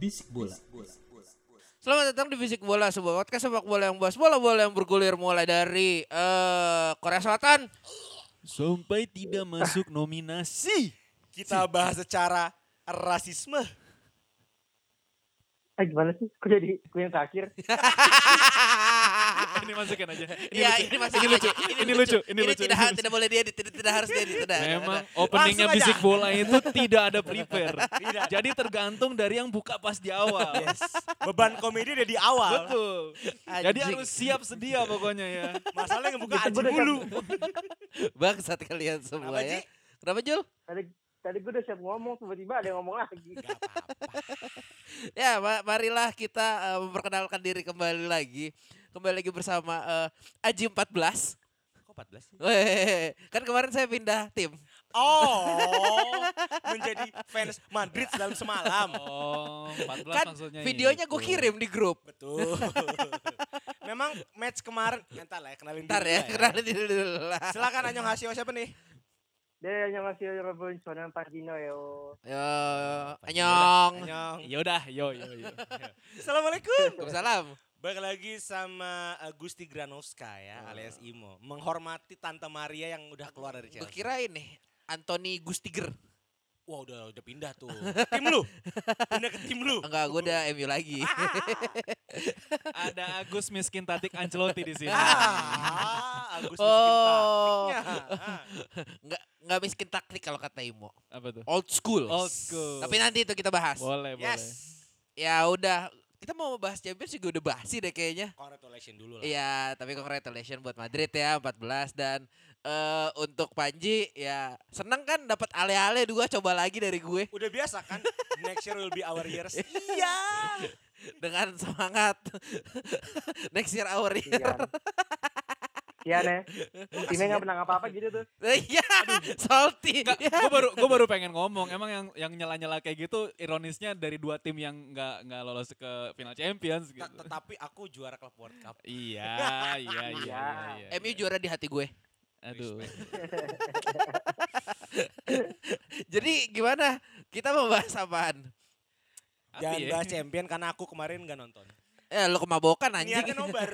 Bisik bola. Selamat datang di Fisik Bola, sebuah podcast sepak bola yang bahas bola-bola yang bergulir mulai dari eh Korea Selatan. Sampai tidak masuk nominasi. kita bahas secara rasisme. Eh gimana sih? Kok jadi gue yang terakhir? ini masukin aja. Iya, ini masih Ini lucu. aja. Ini lucu. Ini lucu. tidak boleh diedit, tidak, tidak harus diedit. Tidak, Memang openingnya aja. bisik bola itu tidak ada prepare. Tidak. Jadi tergantung dari yang buka pas di awal. Yes. Beban komedi udah di awal. Betul. Jadi harus siap sedia pokoknya ya. Masalahnya ngebuka udah mulu. Bangsat kalian semua Kenapa, ya. Kenapa Jul? Tadi tadi gue udah siap ngomong, tiba-tiba ada yang ngomong lagi. Gak apa-apa. Ya, ma- marilah kita eh, memperkenalkan diri kembali lagi. Kembali lagi bersama eh, Aji 14. Kok 14 sih? Weh, kan kemarin saya pindah tim. Oh, menjadi fans Madrid dalam semalam. Oh, 14 Kan maksudnya. videonya gue itu. kirim di grup. Betul. Memang match kemarin, entar lah ya, kenalin Ntar dulu ya, lah kenalin dulu lah. Silakan Anyong Hasio siapa nih? Dia yang ngasih Robin Sonan Pagino yo. Yo, anyong. Anyong. Ya udah, yo yo yo. Assalamualaikum. Waalaikumsalam. Balik lagi sama uh, Gusti Granowska ya, alias Imo. Menghormati Tante Maria yang udah keluar dari Gue Chelsea. kira ini Anthony Gustiger. Wah udah udah pindah tuh. tim lu. Pindah ke tim lu. Enggak, gue udah MU lagi. Ada Agus Miskin Tatik Ancelotti di sini. Ah, Agus miskin Oh. taktiknya. Ah. Enggak enggak miskin taktik kalau kata Imo. Apa tuh? Old school. Old school. Tapi nanti itu kita bahas. boleh, boleh. Yes. Ya udah, kita mau bahas Champions juga udah bahas sih deh kayaknya. Congratulations dulu lah. Iya, tapi congratulations buat Madrid ya 14 dan eh untuk Panji ya seneng kan dapat ale-ale dua coba lagi dari gue Udah biasa kan? Next year will be our years. iya. dengan semangat next year our year. Kian. Kian ya. Timnya nggak pernah apa-apa gitu tuh. Iya, salty. Enggak, Ya. gue baru gue baru pengen ngomong. Emang yang yang nyela-nyela kayak gitu ironisnya dari dua tim yang nggak nggak lolos ke final Champions gitu. Ta- Tetapi aku juara klub World Cup. Iya, iya, iya, iya. iya. MU juara di hati gue. Aduh. Jadi gimana? Kita mau bahas apaan? Jangan ya. bahas champion karena aku kemarin gak nonton. Eh, lu kemabokan anjing. Niatnya nobar.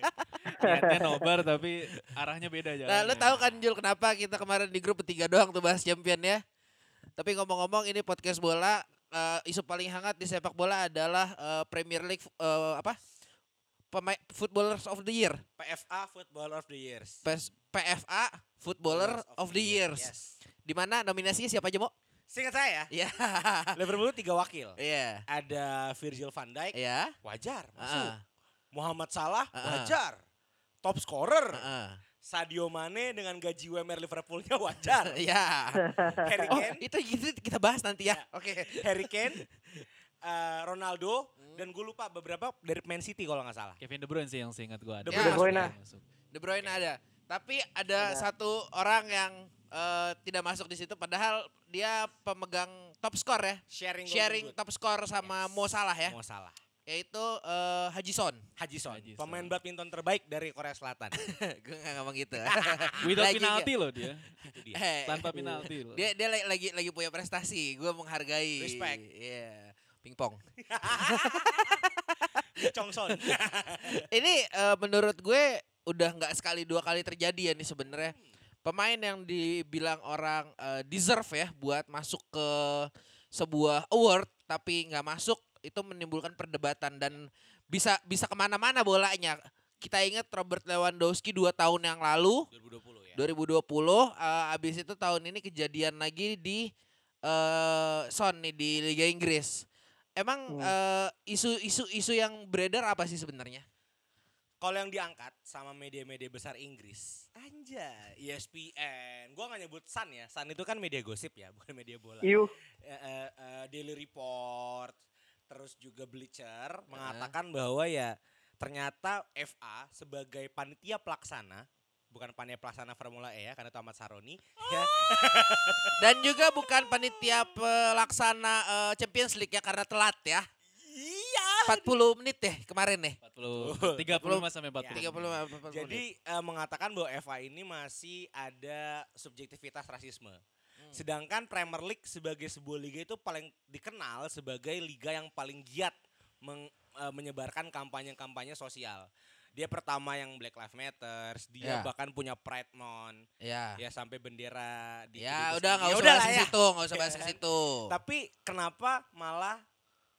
Niatnya nobar tapi arahnya beda Nah, jalannya. lu tahu kan Jul kenapa kita kemarin di grup bertiga doang tuh bahas champion ya? Tapi ngomong-ngomong ini podcast bola eh, isu paling hangat di sepak bola adalah eh, Premier League eh, apa? Pemain Footballers of the Year. PFA Footballer of the Years. PFA Footballer of the Years. Yes. Di mana nominasinya siapa aja, Mo? Singkat saya, Iya. Liverpool tiga wakil. Iya. Ada Virgil van Dijk, Iya. wajar masuk. Heeh. Muhammad Salah, Ah. wajar. Top scorer. Heeh. Sadio Mane dengan gaji UMR Liverpoolnya wajar. Iya. Harry Oh, Kane, itu, itu kita bahas nanti ya. Ya. Oke. Harry Kane, eh, Ronaldo, dan gue lupa beberapa dari Man City kalau nggak salah. Kevin De Bruyne sih yang seingat gue ada. De Bruyne. De Bruyne. Masuk. De Bruyne ada. Tapi ada, Ada. satu orang yang eh, tidak masuk di situ padahal dia pemegang top skor ya. Sharing, Sharing top skor sama Yes. Mo Salah ya. Mau salah. Yaitu eh, Haji Son. Haji Son, Haji Son. pemain badminton terbaik dari Korea Selatan. Gue gak ngomong gitu. Without Lagi penalti loh dia. Itu dia. Eh, Tanpa penalti loh. dia dia lagi- lagi punya prestasi. Gue menghargai. Respect. Iya. Pingpong. Chong Son. Ini eh, menurut gue udah nggak sekali dua kali terjadi ya nih sebenarnya. Pemain yang dibilang orang eh, deserve ya buat masuk ke sebuah award tapi nggak masuk itu menimbulkan perdebatan dan bisa bisa ke mana-mana bolanya. Kita ingat Robert Lewandowski dua tahun yang lalu 2020 ya. 2020 eh, abis itu tahun ini kejadian lagi di eh Son nih di Liga Inggris. Emang Hmm. isu-isu isu yang beredar apa sih sebenarnya? Kalau yang diangkat sama media-media besar Inggris, anjay, E ESPN. Gua nggak nyebut Sun ya. Sun itu kan media gosip ya, bukan media bola. Iu, Eh, eh, eh, Daily Report, terus juga Bleacher mengatakan bahwa ya ternyata FA sebagai panitia pelaksana bukan panitia pelaksana Formula E ya karena itu Ahmad Saroni ya Dan juga bukan panitia pelaksana eh, Champions League ya karena telat ya. iya 40 menit deh kemarin nih. 40 35 sampai 40. 30 40 menit. jadi eh, mengatakan bahwa FA ini masih ada subjektivitas rasisme sedangkan Premier League sebagai sebuah liga itu paling dikenal sebagai liga yang paling giat meng- eh, menyebarkan kampanye-kampanye sosial dia pertama yang Black Lives Matter, dia Ya. bahkan punya Pride Month, ya. ya sampai bendera di Ya udah nggak Ya usah udah bahas ke ya. situ, nggak usah bahas ke Ya. situ. Tapi kenapa malah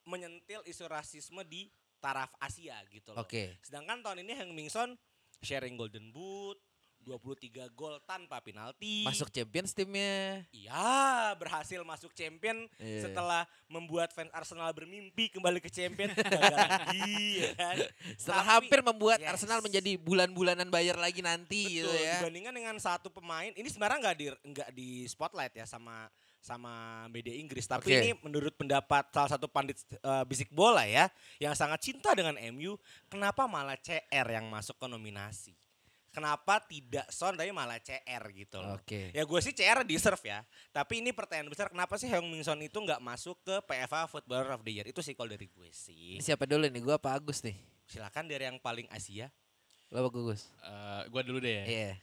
menyentil isu rasisme di taraf Asia gitu loh. Oke. Sedangkan tahun ini Heung Min Son sharing Golden Boot, 23 gol tanpa penalti. Masuk Champions timnya. Iya, berhasil masuk champion Iya. setelah membuat fans Arsenal bermimpi kembali ke champion gagal lagi ya kan. Setelah Tapi- hampir membuat Yes. Arsenal menjadi bulan-bulanan bayar lagi nanti gitu Betul, ya. dibandingkan dengan satu pemain, ini sebenarnya nggak di nggak di spotlight ya sama sama media Inggris, tapi Oke. ini menurut pendapat salah satu pandit eh, bisik bola ya, yang sangat cinta dengan MU, kenapa malah CR yang masuk ke nominasi? Kenapa tidak Son tapi malah CR gitu loh? Oke. Ya gue sih CR deserve ya. Tapi ini pertanyaan besar kenapa sih Heung Min Son itu nggak masuk ke PFA Footballer of the Year? Itu sih kalau dari gue sih. Siapa dulu nih? Gua apa Agus nih? Silakan dari yang paling Asia. Lo apa Gugus? Eh, gua dulu deh ya. Iya.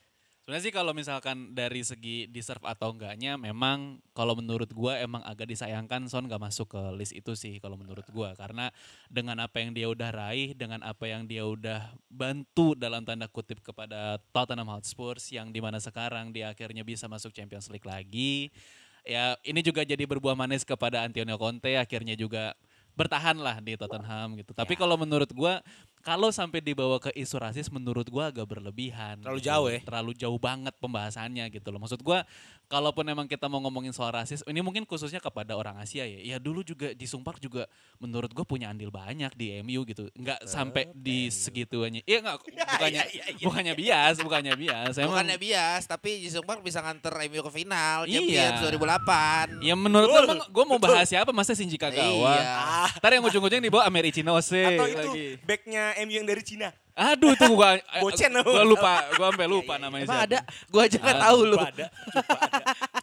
Sebenarnya sih kalau misalkan dari segi deserve atau enggaknya memang kalau menurut gua emang agak disayangkan Son gak masuk ke list itu sih kalau menurut gua karena dengan apa yang dia udah raih, dengan apa yang dia udah bantu dalam tanda kutip kepada Tottenham Hotspur yang di mana sekarang dia akhirnya bisa masuk Champions League lagi. Ya ini juga jadi berbuah manis kepada Antonio Conte akhirnya juga bertahan lah di Tottenham gitu. Tapi kalau menurut gua kalau sampai dibawa ke isu rasis menurut gua agak berlebihan. Terlalu gitu. jauh ya? Terlalu jauh banget pembahasannya gitu loh. Maksud gua kalaupun emang kita mau ngomongin soal rasis, ini mungkin khususnya kepada orang Asia ya. Ya dulu juga di Sumpark juga menurut gua punya andil banyak di MU gitu. Enggak sampai di segituannya. Iya enggak bukannya iya, iya. bukannya bias, bukannya bias. Emang Bukannya bias, tapi Jisung Park bisa nganter MU ke final Iya. Champions 2008. Ya menurut gua emang gua mau bahas siapa masa Shinji Kagawa. Iya. Ntar yang ujung-ujung dibawa Ameri Chinose atau itu lagi. backnya MU yang dari Cina. Aduh itu gua Bocen gua lu. lupa, gua sampai lupa Iya, iya, namanya Emang siapa. ada? Gua aja nggak Ah, tahu lu. Ada.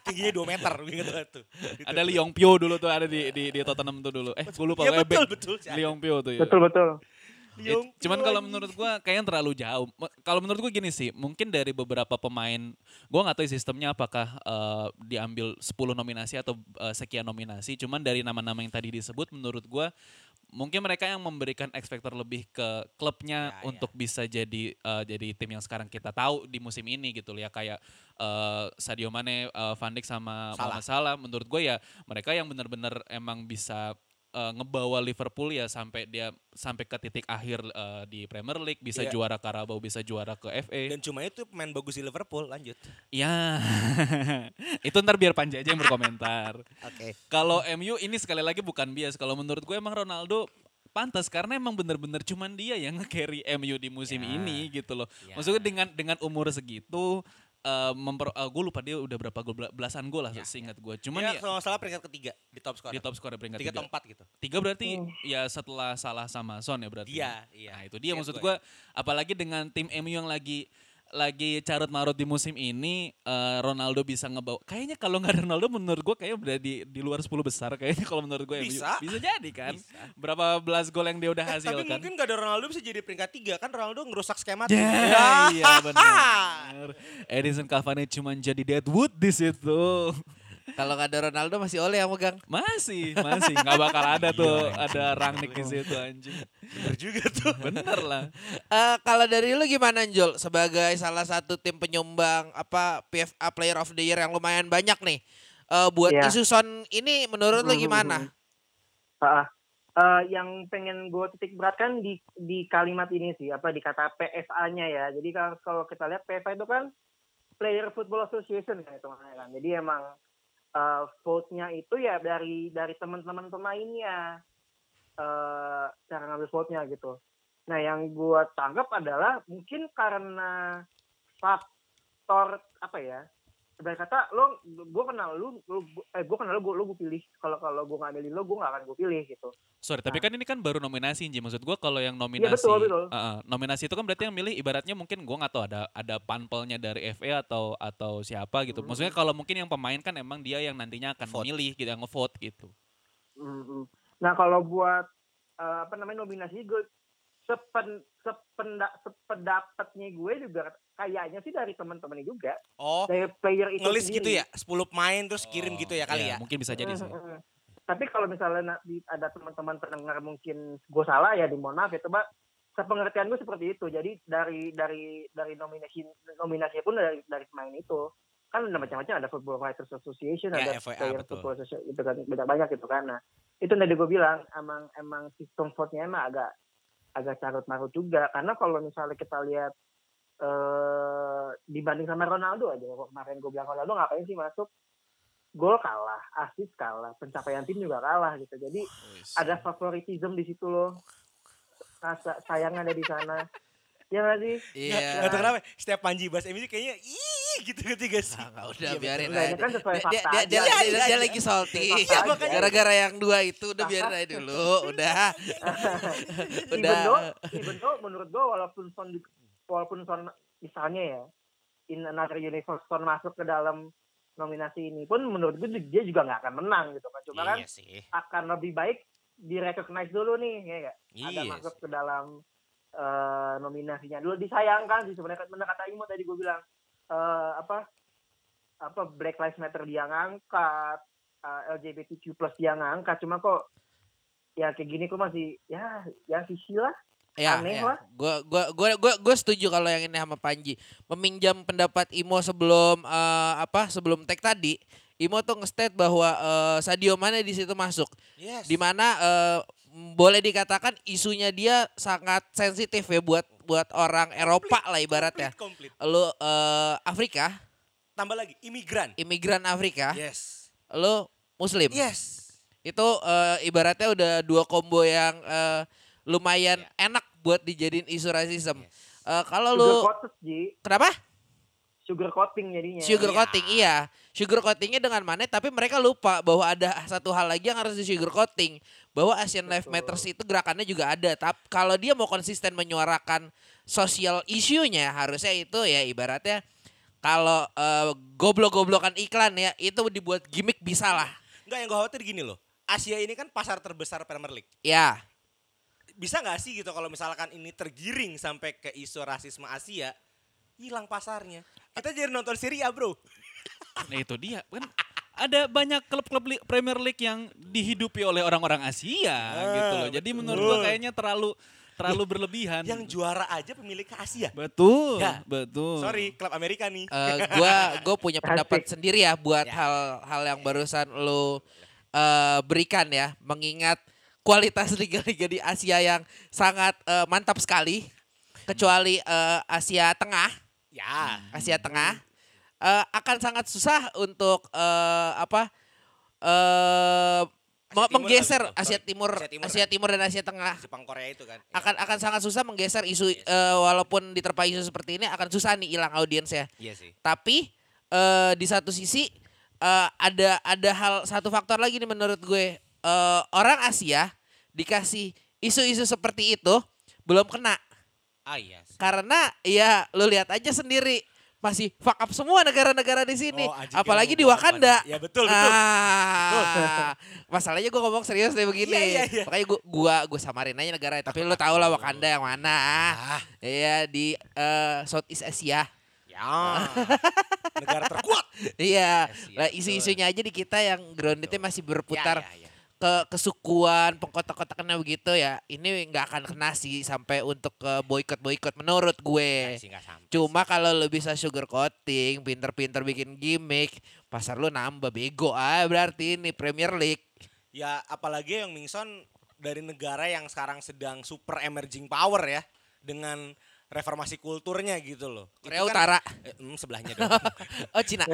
Tingginya 2 meter, gue inget banget tuh. Itu Ada. Liong Pio dulu tuh ada di di, di Tottenham tuh dulu. Eh, gua lupa Iya pokoknya betul, betul. Liong Pio tuh ya. betul betul. Ya, cuman kalau menurut gua kayaknya terlalu jauh. Kalau menurut gua gini sih, mungkin dari beberapa pemain, gua nggak tahu sistemnya apakah eh, diambil 10 nominasi atau eh, sekian nominasi. Cuman dari nama-nama yang tadi disebut, menurut gua mungkin mereka yang memberikan factor lebih ke klubnya Ya, untuk bisa jadi eh, jadi tim yang sekarang kita tahu di musim ini gitu ya kayak eh, Sadio Mane, eh, Van Dijk sama Salah. Salah. Menurut gue ya mereka yang benar-benar emang bisa eh, ngebawa Liverpool ya sampai dia sampai ke titik akhir eh, di Premier League bisa Iya. juara Carabao bisa juara ke FA Dan cuma itu pemain bagus di Liverpool, lanjut. ya itu ntar biar Panji aja yang berkomentar Oke. kalau MU ini sekali lagi bukan bias kalau menurut gue emang Ronaldo pantas karena emang bener-bener cuman dia yang nge-carry MU di musim Ya. ini gitu loh Ya. maksudnya dengan dengan umur segitu eh memper, gue lupa dia udah berapa gol bela- belasan gol lah Ya, seingat gue cuman Dia ya, kalau salah peringkat ketiga di top score. di top skor peringkat tiga tiga, atau empat gitu. tiga berarti ya setelah salah sama Son ya berarti Dia, iya. nah itu dia Ingat maksud gua gue apalagi dengan tim MU yang lagi lagi carut marut di musim ini eh, Ronaldo bisa ngebawa kayaknya kalau nggak Ronaldo menurut gue kayaknya udah di di luar 10 besar kayaknya kalau menurut gue Bisa. bisa jadi kan Bisa. berapa belas gol yang dia udah Eh, tapi hasilkan mungkin gak ada Ronaldo bisa jadi peringkat tiga kan Ronaldo ngerusak skema Ya, tim. iya benar. Edison Cavani cuma jadi Deadwood di situ. Kalau nggak ada Ronaldo masih oleh yang megang. Masih, masih nggak bakal ada tuh ada Rangnick di situ anjing. Bener juga tuh. Bener lah. Eh, kalau dari lu gimana Jol sebagai salah satu tim penyumbang apa PFA Player of the Year yang lumayan banyak nih. Eh, buat Iya. isu Son ini menurut lu gimana? Ah, eh, yang pengen gue titik beratkan di di kalimat ini sih apa di kata PFA-nya ya. Jadi kalau kalau kita lihat PFA itu kan Player Football Association kan itu kan. Jadi emang eh, vote-nya itu ya dari dari teman-teman pemainnya. eh, cara ngambil vote-nya gitu. Nah, yang gue tangkap adalah mungkin karena faktor apa ya? Sebenarnya kata lo, gue kenal lu, lu eh gue kenal lu, gue lu gue pilih. Kalau kalau gue nggak milih lo, gue nggak akan gue pilih gitu. Sorry, tapi Nah. kan ini kan baru nominasi, Ji. Maksud gua kalau yang nominasi, betul, betul. Uh, uh, nominasi itu kan berarti yang milih ibaratnya mungkin gua nggak tahu ada ada panpelnya dari FA atau atau siapa gitu. Hmm. Maksudnya kalau mungkin yang pemain kan emang dia yang nantinya akan Vote. memilih gitu, yang ngevote gitu. Mhm. Nah kalau buat eh, apa namanya nominasi gue sepen sependa, sependapatnya gue juga kayaknya sih dari teman-teman juga Oh, dari player itu ngelis gitu ya? 10 pemain terus kirim gitu ya kali ya? Mungkin bisa jadi sih. Tapi kalau misalnya ada teman-teman pendengar mungkin gue salah ya di mohon maaf ya coba sepengertian gue seperti itu. Jadi dari dari dari nominasi nominasi pun dari dari pemain itu kan ada macam-macam ada Football Writers Association Ya, ada FIA, Player betul. Football Association itu kan banyak banyak gitu kan. Nah itu tadi gue bilang emang emang sistem vote-nya emang agak agak carut marut juga karena kalau misalnya kita lihat eh dibanding sama Ronaldo aja kemarin gue bilang Ronaldo ngapain sih masuk gol kalah, assist kalah, pencapaian tim juga kalah gitu. Jadi ada favoritism di situ loh. Rasa sayang ada di sana. Ya nggak sih? Iya. Gak tau kenapa setiap Panji bahas MU kayaknya ih gitu ketiga sih. Ah, nggak udah Iya, biarin ini aja. kan sesuai Dia, fakta dia, dia, dia, Iya, dia, iya, dia iya. lagi salty. Fakta aja. Gara-gara yang dua itu udah biarin aja dulu. Udah. even udah. though, even though menurut gue walaupun Son walaupun Son misalnya ya in another universe Son masuk ke dalam nominasi ini pun menurut gue dia juga nggak akan menang gitu kan cuma kan Iya sih. akan lebih baik direcognize dulu nih ya ada Iya masuk sih. ke dalam eh, nominasinya dulu disayangkan sih sebenarnya benar kata Imo tadi gue bilang eh, apa apa Black Lives Matter dia ngangkat eh, LGBTQ plus dia ngangkat cuma kok ya kayak gini kok masih ya ya visi lah Ya, Aneh ya. lah. Gua gua gua gua gua setuju kalau yang ini sama Panji. Meminjam pendapat Imo sebelum eh, apa? Sebelum tag tadi, Imo tuh nge-state bahwa eh, Sadio Mane di situ masuk. Yes. Di mana eh, m- boleh dikatakan isunya dia sangat sensitif ya buat buat orang Eropa lah ibaratnya. Komplit, komplit. Lu eh, Afrika, Tambah lagi imigran. imigran Afrika, Yes. lu Muslim. Yes. Itu eh, ibaratnya udah dua combo yang eh, lumayan enak buat dijadiin isu rasisme. Yes. Eh, kalau lu Ji kenapa? Sugar coating jadinya Sugar Iya. coating iya. Sugar coatingnya dengan mana? Tapi mereka lupa bahwa ada satu hal lagi yang harus di sugar coating. Bahwa Asian Life Betul. Matters itu gerakannya juga ada. Tapi kalau dia mau konsisten menyuarakan sosial isunya harusnya itu ya ibaratnya kalau eh, goblok-goblokan iklan ya itu dibuat gimmick bisa lah. Enggak yang gue khawatir gini loh. Asia ini kan pasar terbesar Premier League. Ya, Bisa nggak sih gitu kalau misalkan ini tergiring sampai ke isu rasisme Asia, hilang pasarnya. Kita jadi nonton Serie A bro. Nah itu dia kan ada banyak klub-klub li- Premier League yang dihidupi oleh orang-orang Asia gitu loh. Jadi menurut gua betul. kayaknya terlalu terlalu berlebihan. Yang juara aja pemilik ke Asia. betul, Ya. betul. Sorry, klub Amerika nih. eh, gua gue punya pendapat sendiri ya buat Ya. hal-hal yang barusan lo eh, berikan ya, mengingat kualitas liga-liga di Asia yang sangat eh, mantap sekali, kecuali eh, Asia Tengah, Ya. Asia Tengah eh, akan sangat susah untuk eh, apa eh Asia me- Timur menggeser lah, Asia. Timur, Asia Timur Asia kan. Timur dan Asia Tengah Jepang Korea itu kan. Ya. akan akan sangat susah menggeser isu eh, walaupun diterpa isu seperti ini akan susah nih hilang audiensnya. Iya sih. Tapi eh di satu sisi eh, ada ada hal satu faktor lagi nih menurut gue Eh, orang Asia dikasih isu-isu seperti itu belum kena Ah iya sih. karena ya lu lihat aja sendiri masih fuck up semua negara-negara di sini Oh, apalagi di Wakanda. Ya betul betul. Ah, masalahnya gue ngomong serius deh begini. Iya, iya, iya. Makanya gue gua gua samarin aja negara tapi lu tau lah Wakanda yang mana. Ah, Iya di eh, Southeast Asia. ya. Negara terkuat. Iya, lah isu-isunya aja di kita yang groundednya masih berputar Ya, ya, ya. Ke kesukuan, pengkotak-kotakannya begitu ya. Ini nggak akan kena sih sampai untuk ke boykot-boykot menurut gue. Sih, Cuma kalau lu bisa sugar coating, pinter-pinter bikin gimmick, pasar lu nambah bego ah berarti ini Premier League. Ya apalagi yang Mingson dari negara yang sekarang sedang super emerging power ya dengan reformasi kulturnya gitu loh. Korea kan- Utara. Eh, hmm, sebelahnya dong. Oh Cina.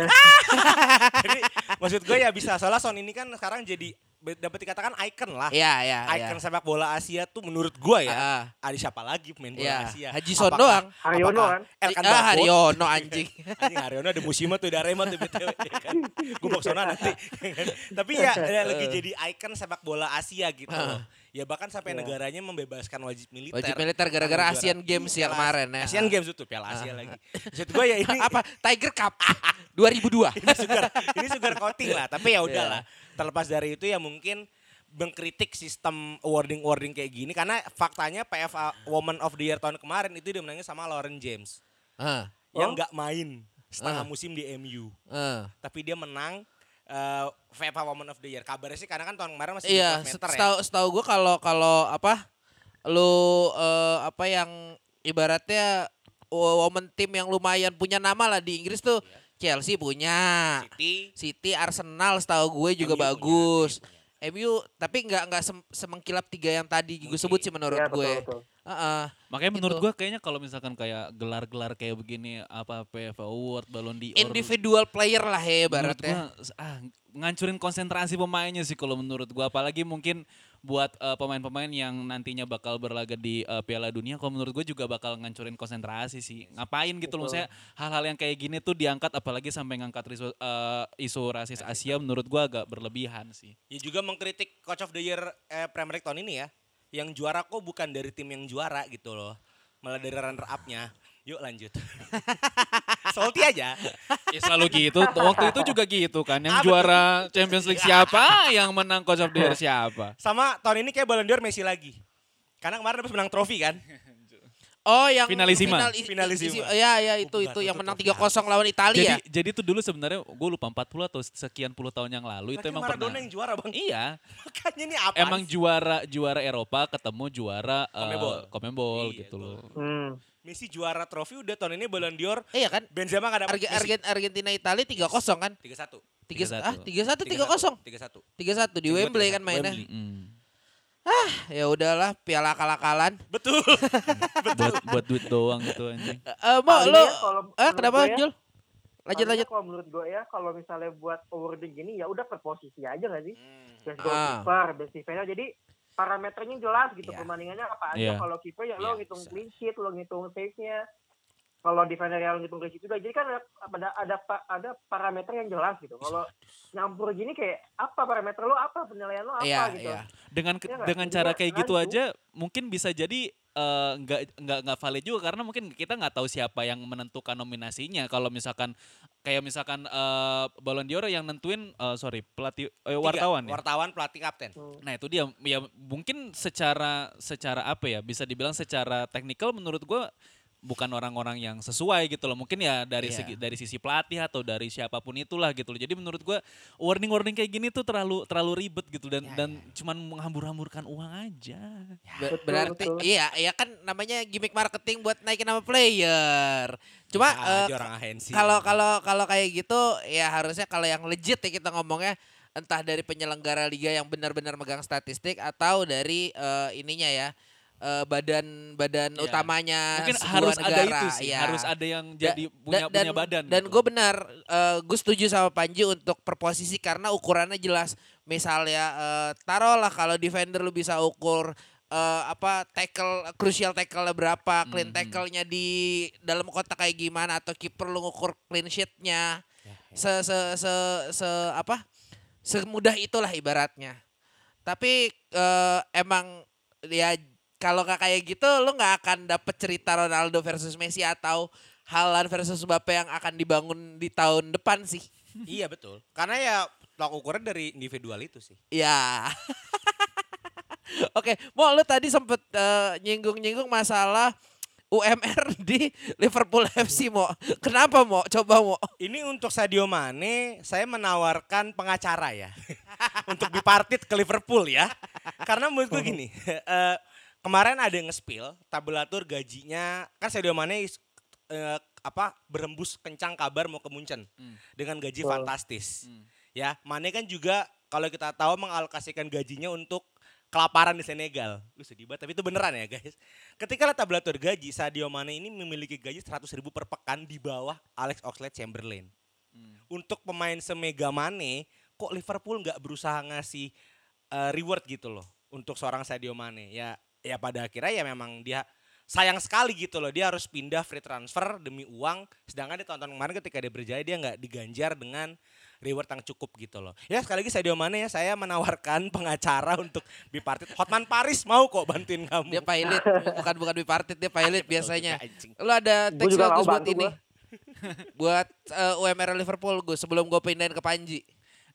Jadi maksud gue ya bisa soalnya Son ini kan sekarang jadi dapat dikatakan icon lah. Iya, iya, iya. Icon sepak bola Asia tuh menurut gua ya. Ah, Ada siapa lagi pemain bola Iya, Asia? Haji Son Apakah- doang. Haryono kan? Elkan ah? Haryono anjing. Anjing Haryono ada Musima tuh, ada Arema tuh BTW. ya kan. Boksona nanti. Tapi ya ya lagi jadi icon sepak bola Asia gitu loh. Ya bahkan sampai Iya. negaranya membebaskan wajib militer. Wajib militer gara-gara Asian Games ya kemarin ya. Asian Games itu Piala Asia lagi. Maksud gue ya ini Apa? Tiger Cup 2002. ini sugar ini sugar coating lah tapi ya Iya. udahlah terlepas dari itu ya mungkin mengkritik sistem awarding awarding kayak gini karena faktanya PFA Woman of the Year tahun kemarin itu dia menangnya sama Lauren James Ah, yang Oh. nggak main setengah Ah. musim di MU ah. tapi dia menang eh FIFA Woman of the Year kabarnya sih karena kan tahun kemarin masih Iya, di 12 set- meter ya setahu setahu gue kalau kalau apa lu eh, apa yang ibaratnya wo- woman team yang lumayan punya nama lah di Inggris tuh Chelsea punya, City City, Arsenal setahu gue juga MU punya, bagus. MU punya. MU tapi nggak nggak sem- semengkilap tiga yang tadi gue Mungkin. sebut sih menurut Iya, gue. betul, betul. Heeh. Makanya menurut Gitu. gua kayaknya kalau misalkan kayak gelar-gelar kayak begini apa PFA Award, Ballon d'Or. Individual player lah ya menurut ibaratnya. gua ah ngancurin konsentrasi pemainnya sih kalau menurut gua apalagi mungkin buat eh, pemain-pemain yang nantinya bakal berlaga di eh, Piala Dunia kalau menurut gue juga bakal ngancurin konsentrasi sih ngapain gitu loh Betul. saya hal-hal yang kayak gini tuh diangkat apalagi sampai ngangkat isu, eh, isu rasis Asia menurut gua agak berlebihan sih Ya juga mengkritik Coach of the Year eh, Premier League tahun ini ya. Yang juara kok bukan dari tim yang juara gitu loh. Malah dari runner up-nya. Yuk lanjut. Salty aja. ya selalu gitu waktu itu juga gitu kan yang Ah, betul. juara Champions League siapa yang menang Coach of the Year siapa Sama tahun ini kayak Ballon d'Or Messi lagi. Karena kemarin habis menang trofi kan. Oh yang Finalisima. final- Finalisima. isi- Ya ya itu Oh, itu yang menang trofi 3-0 lawan Italia. jadi jadi tuh dulu sebenarnya gue lupa 40 atau sekian puluh tahun yang lalu itu Lagi emang Maradona pernah yang juara bang. iya Makanya ini apa? emang juara juara Eropa ketemu juara eh, Conmebol. Conmebol Iya, gitu loh. Hmm. Messi juara trofi udah tahun ini Ballon d'Or. Iya kan? Benzema gak dapat Arge- Argen- Argentina Italia 3-0 kan? 3-1. 3 3-1. ah 3-1 3-0. 3-1. 3-1 di Wembley kan mainnya. Wembley. Mm. Ya udahlah piala akal-akalan. Betul. buat buat duit doang gitu anjing. Eh eh, mau ya kalau eh kenapa ya, Jul? Lanjut paling lanjut. ya Kalau menurut gue ya, kalau misalnya buat awarding gini ya udah per posisi aja nggak sih? Hmm. Best Ah. goalkeeper, best defender. Jadi parameternya jelas gitu Iya. perbandingannya apa aja. Iya. Kalau keeper ya Iya, lo ngitung bisa. clean sheet, lo ngitung save-nya. Kalau defender ya ngitung clean sheet juga. Jadi kan ada ada ada, pa- ada parameter yang jelas gitu. Kalau nyampur gini kayak apa parameter lo apa penilaian lo apa Iya, gitu. iya. Dengan Iya nggak? dengan cara kayak gitu aja mungkin bisa jadi eh, nggak nggak nggak valid juga karena mungkin kita nggak tahu siapa yang menentukan nominasinya. Kalau misalkan kayak misalkan eh, Ballon d'Or yang nentuin eh, sorry pelatih eh, Tiga, wartawan ya. Wartawan, pelatih, kapten. Hmm. Nah itu dia ya mungkin secara secara apa ya bisa dibilang secara teknikal menurut gua bukan orang-orang yang sesuai gitu loh mungkin ya dari Iya. segi dari sisi pelatih atau dari siapa pun itulah gitu loh jadi menurut gua warning warning kayak gini tuh terlalu terlalu ribet gitu dan Ya, dan cuman menghambur-hamburkan uang aja Ber- Betul, berarti betul. iya ya kan namanya gimmick marketing buat naikin nama player. Cuma Bisa eh, aja orang ahensi. kalau kalau kalau kayak gitu ya harusnya kalau yang legit ya kita ngomongnya entah dari penyelenggara liga yang benar-benar megang statistik atau dari eh, ininya ya eh, badan badan Iya. utamanya mungkin sebuah harus ada negara. itu sih Iya. harus ada yang Da- jadi punya da- dan, punya badan Dan gitu. gue benar, eh, gue setuju sama Panji untuk perposisi karena ukurannya jelas. Misalnya eh, taruhlah kalau defender lu bisa ukur eh, apa tackle crucial tackle berapa, clean Mhm. tackle-nya di dalam kotak kayak gimana atau kiper lu ngukur clean sheet-nya. Ya, Se se se se apa? Semudah itulah ibaratnya. Tapi eh, emang ya kalau nggak kayak gitu lu nggak akan dapet cerita Ronaldo versus Messi atau Haaland versus Mbappe yang akan dibangun di tahun depan sih. iya betul. Karena ya tolak ukurnya dari individual itu sih. Ya. Oke, mau lu tadi sempet eh, nyinggung-nyinggung masalah UMR di Liverpool FC mau. Kenapa mau? Coba mau. Ini untuk Sadio Mane, saya menawarkan pengacara ya. untuk bipartit ke Liverpool ya. Karena menurut gue gini, eh, kemarin ada yang nge-spill tabulatur gajinya, kan Sadio Mane eh, apa berembus kencang kabar mau ke Munchen Hmm. dengan gaji fantastis. Hmm. Ya, Mane kan juga kalau kita tahu mengalokasikan gajinya untuk kelaparan di Senegal. Lu sedih banget, tapi itu beneran ya guys. Ketika lihat tabulatur gaji, Sadio Mane ini memiliki gaji 100 ribu per pekan di bawah Alex Oxlade-Chamberlain. Hmm. Untuk pemain semega Mane, kok Liverpool nggak berusaha ngasih eh, reward gitu loh untuk seorang Sadio Mane. Ya ya pada akhirnya ya memang dia sayang sekali gitu loh dia harus pindah free transfer demi uang sedangkan di tahun kemarin ketika dia berjaya dia nggak diganjar dengan reward yang cukup gitu loh. Ya sekali lagi Sadio Mane ya saya menawarkan pengacara untuk bipartit. Hotman Paris mau kok bantuin kamu. Dia pilot, bukan bukan bipartit, dia pilot biasanya. Lu ada Gua teks bagus buat bantu ini. gua. buat eh, UMR Liverpool gue sebelum gue pindahin ke Panji.